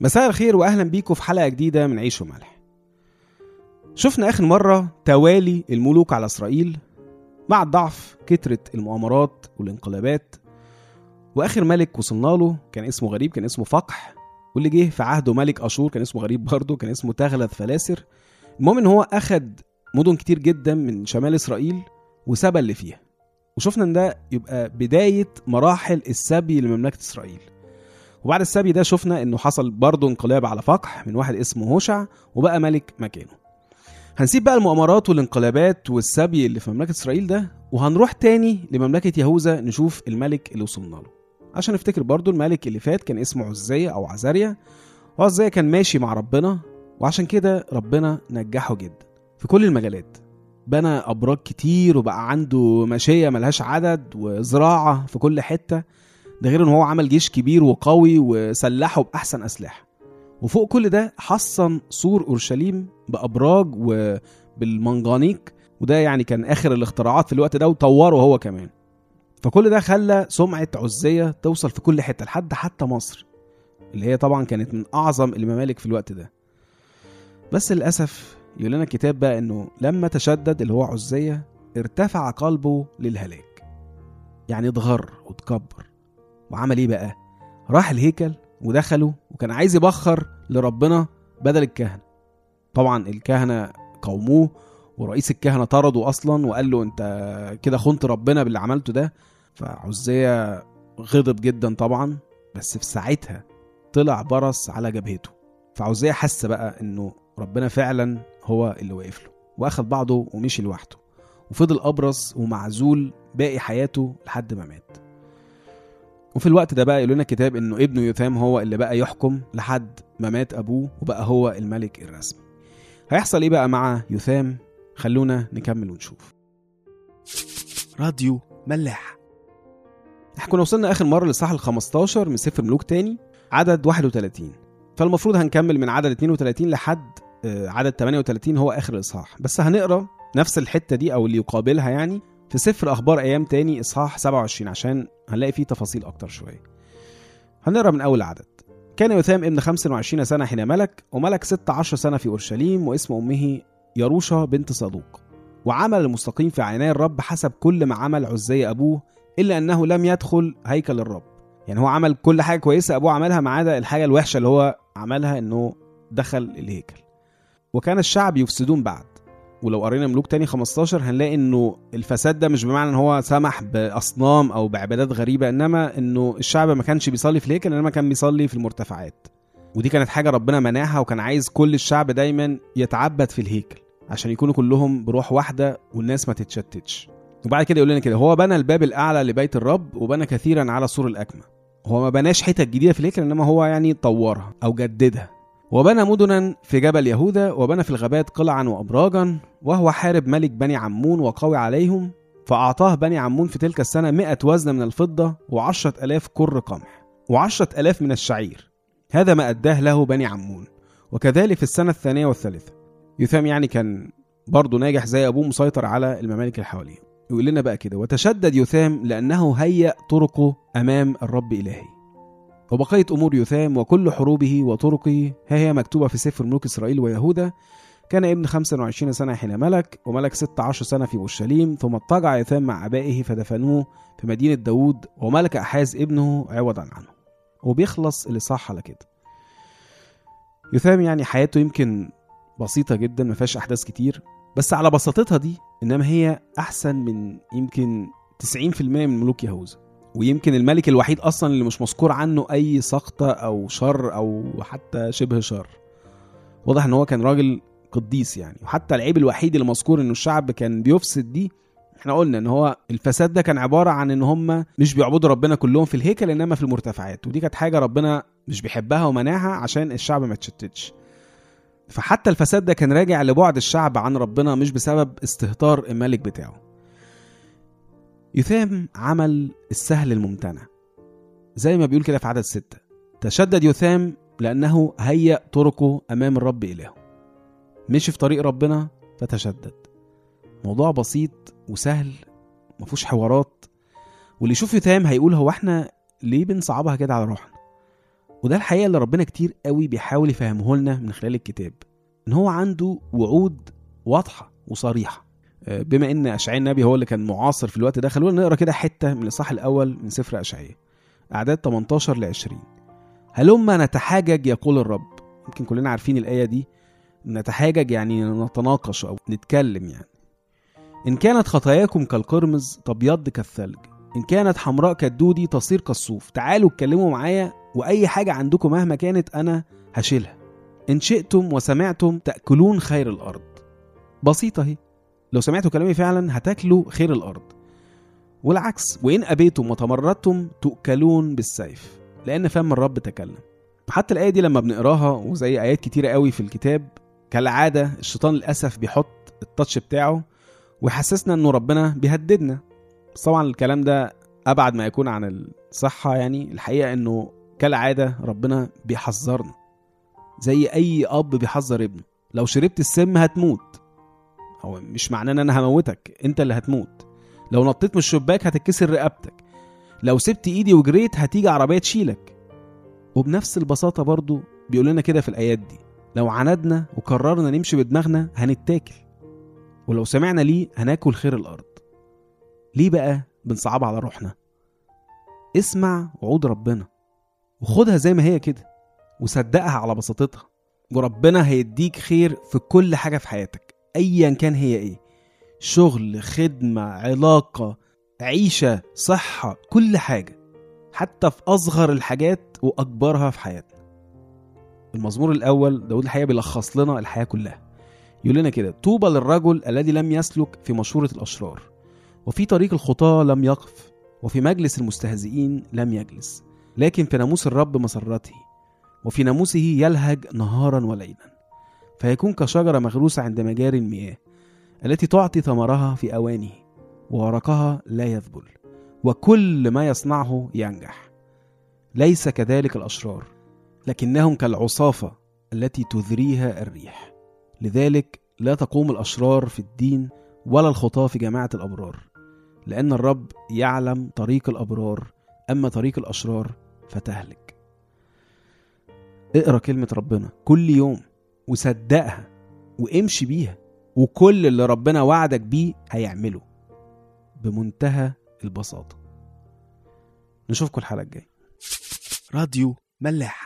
مساء الخير واهلا بيكم في حلقة جديدة من عيش وملح. شفنا آخر مرة توالي الملوك على إسرائيل مع الضعف كترت المؤامرات والانقلابات. وآخر ملك وصلنا له كان اسمه غريب كان اسمه فقح. واللي جه في عهده ملك أشور كان اسمه غريب برضه كان اسمه تغلث فلاسر. المهم إن هو أخد مدن كتير جدا من شمال إسرائيل وسبى اللي فيها. وشفنا إن ده يبقى بداية مراحل السبي لمملكة إسرائيل. وبعد السبي ده شفنا إنه حصل برضه انقلاب على فقح من واحد اسمه هوشع وبقى ملك مكانه. هنسيب بقى المؤامرات والانقلابات والسبي اللي في مملكة إسرائيل ده وهنروح تاني لمملكة يهوذا نشوف الملك اللي وصلنا له. عشان نفتكر برضه الملك اللي فات كان اسمه عزية أو عزاريا وعزية كان ماشي مع ربنا وعشان كده ربنا نجحه جدا في كل المجالات. بنى أبراج كتير وبقى عنده ماشيه ملهاش عدد وزراعة في كل حتة. ده غير إن هو عمل جيش كبير وقوي وسلحه بأحسن أسلحة. وفوق كل ده حصن سور أورشليم بأبراج وبالمنجانيق وده يعني كان آخر الاختراعات في الوقت ده وطوره هو كمان. فكل ده خلى سمعة عزية توصل في كل حتة لحد حتى مصر اللي هي طبعا كانت من أعظم الممالك في الوقت ده. بس للأسف يقول لنا الكتاب بقى إنه لما تشدد اللي هو عزية ارتفع قلبه للهلاك. يعني اتغر وتكبر وعمل إيه بقى؟ راح الهيكل ودخله وكان عايز يبخر لربنا بدل الكهنة. طبعا الكهنة قوموه ورئيس الكهنة طرده أصلا وقال له أنت كده خنت ربنا باللي عملته ده؟ فعزية غضب جدا طبعا بس في ساعتها طلع برص على جبهته. فعزية حس بقى إنه ربنا فعلا هو اللي واقف له واخد بعضه ومشي لوحده. وفضل أبرص ومعزول باقي حياته لحد ما مات. وفي الوقت ده بقى يقول لنا الكتاب إنه ابنه يثام هو اللي بقى يحكم لحد ما مات أبوه وبقى هو الملك الرسمي. هيحصل إيه بقى مع يثام خلونا نكمل ونشوف. راديو ملاح. إحنا كنا وصلنا آخر مرة للصح ال 15 من سفر ملوك تاني عدد 31 فالمفروض هنكمل من عدد 32 لحد آه، عدد 38 هو آخر الإصحاح. بس هنقرأ نفس الحتة دي أو اللي يقابلها يعني في سفر أخبار أيام تاني إصحاح 27 عشان هنلاقي فيه تفاصيل أكتر شوية. هنقرأ من أول عدد. كان يثام ابن 25 سنة حين ملك وملك 16 سنة في أورشليم واسم أمه يروشا بنت صدوق. وعمل المستقيم في عيني الرب حسب كل ما عمل عزي أبوه إلا أنه لم يدخل هيكل الرب. يعني هو عمل كل حاجة كويسة أبوه عملها ما عدا الحاجة الوحشة اللي هو عملها إنه دخل الهيكل وكان الشعب يفسدون بعد. ولو قرينا ملوك تاني 15 هنلاقي إنه الفساد ده مش بمعنى إن هو سمح بأصنام أو بعبادات غريبة إنما إنه الشعب ما كانش بيصلي في الهيكل إنما كان بيصلي في المرتفعات. ودي كانت حاجة ربنا منعها وكان عايز كل الشعب دايما يتعبد في الهيكل عشان يكونوا كلهم بروح واحدة والناس ما تتشتتش. وبعد كده يقول لنا كده هو بنى الباب الأعلى لبيت الرب وبنى كثيرا على سور الأكمة. هو ما بناش حتت جديدة في الهيكل إنما هو يعني طورها أو جددها. وبنى مدنا في جبل يهوذا وبنى في الغابات قلعا وابراجا وهو حارب ملك بني عمون وقوي عليهم فأعطاه بني عمون في تلك السنة مئة وزن من الفضة وعشرة ألاف كر قمح وعشرة ألاف من الشعير. هذا ما أداه له بني عمون. وكذلك في السنة الثانية والثالثة. يثام يعني كان برضه ناجح زي أبوه مسيطر على الممالك اللي حواليه. يقول لنا بقى كده وتشدد يثام لأنه هيأ طرقه أمام الرب إلهي. وبقية أمور يثام وكل حروبه وطرقه. ها هي مكتوبة في سفر ملوك إسرائيل ويهوذا كان ابن 25 سنة حين ملك وملك 16 سنة في أورشليم ثم اضطجع يثام مع أبائه فدفنوه في مدينة داوود وملك أحاز ابنه عوضا عنه. وبيخلص الإصحاح على كده. يثام يعني حياته يمكن بسيطة جدا ما فيهاش أحداث كتير. بس على بساطتها دي إنما هي أحسن من يمكن 90% من ملوك يهوذا. ويمكن الملك الوحيد أصلا اللي مش مذكور عنه أي سقطة أو شر أو حتى شبه شر. واضح إن هو كان راجل قديس يعني. وحتى العيب الوحيد اللي مذكور إنه الشعب كان بيفسد دي إحنا قلنا إن هو الفساد ده كان عبارة عن إن هم مش بيعبدوا ربنا كلهم في الهيكل إنما في المرتفعات. ودي كانت حاجة ربنا مش بيحبها ومنعها عشان الشعب ما يتشتتش فحتى الفساد ده كان راجع لبعد الشعب عن ربنا مش بسبب استهتار الملك بتاعه. يثام عمل السهل الممتنع. زي ما بيقول كده في عدد ستة. تشدد يثام لأنه هيأ طرقه أمام الرب إلهه. مشي في طريق ربنا فتشدد موضوع بسيط وسهل مفهوش حوارات. واللي يشوف يثام هيقول هو إحنا ليه بنصعبها كده على روحنا؟ وده الحقيقة اللي ربنا كتير قوي بيحاول يفهمه لنا من خلال الكتاب. إن هو عنده وعود واضحة وصريحة. بما إن أشعياء النبي هو اللي كان معاصر في الوقت ده خلونا نقرأ كده حتة من الإصحاح الأول من سفر أشعياء أعداد 18 ل 20 هلما نتحاجج يقول الرب. يمكن كلنا عارفين الآية دي. نتحاجج يعني نتناقش أو نتكلم يعني. إن كانت خطاياكم كالقرمز تبيض كالثلج. إن كانت حمراء كالدودي تصير كالصوف. تعالوا اتكلموا معايا وأي حاجة عندكم مهما كانت أنا هشيلها. إن شئتم وسمعتم تأكلون خير الأرض. بسيطة هي لو سمعتوا كلامي فعلا هتاكلوا خير الأرض. والعكس وإن أبيتم وتمردتم تؤكلون بالسيف لأن فم الرب تكلم. حتى الآية دي لما بنقراها وزي آيات كتيرة قوي في الكتاب كالعادة الشيطان للأسف بيحط التاتش بتاعه ويحسسنا إنه ربنا بيهددنا. بس طبعا الكلام ده أبعد ما يكون عن الصحة يعني الحقيقة إنه كالعادة ربنا بيحذرنا. زي أي أب بيحذر ابنه. لو شربت السم هتموت. هو مش معناه إن أنا هموتك أنت اللي هتموت. لو نطيت من الشباك هتتكسر رقبتك. لو سبت إيدي وجريت هتيجي عربية تشيلك. وبنفس البساطة برضو بيقول لنا كده في الآيات دي لو عندنا وقررنا نمشي بدماغنا هنتاكل. ولو سمعنا ليه هناكل خير الأرض. ليه بقى بنصعب على روحنا؟ اسمع وعود ربنا. وخدها زي ما هي كده وصدقها على بساطتها. وربنا هيديك خير في كل حاجة في حياتك. ايا كان هي إيه. شغل خدمة علاقة عيشة صحة كل حاجة. حتى في أصغر الحاجات وأكبرها في حياتنا. المزمور الأول داود الحقيقة بيلخص لنا الحياة كلها. يقول لنا كده طوبى للرجل الذي لم يسلك في مشورة الأشرار. وفي طريق الخطاة لم يقف وفي مجلس المستهزئين لم يجلس. لكن في ناموس الرب مسرته وفي ناموسه يلهج نهارا وليلا. فيكون كشجرة مغروسة عند مجاري المياه التي تعطي ثمرها في أوانه وورقها لا يذبل وكل ما يصنعه ينجح. ليس كذلك الأشرار لكنهم كالعصافة التي تذريها الريح. لذلك لا تقوم الأشرار في الدين ولا الخطاة في جماعة الأبرار لأن الرب يعلم طريق الأبرار أما طريق الأشرار فتهلك. اقرأ كلمة ربنا كل يوم. وصدقها وامشي بيها وكل اللي ربنا وعدك بيه هيعمله بمنتهى البساطة. نشوفكم الحلقة الجاية. راديو ملاح.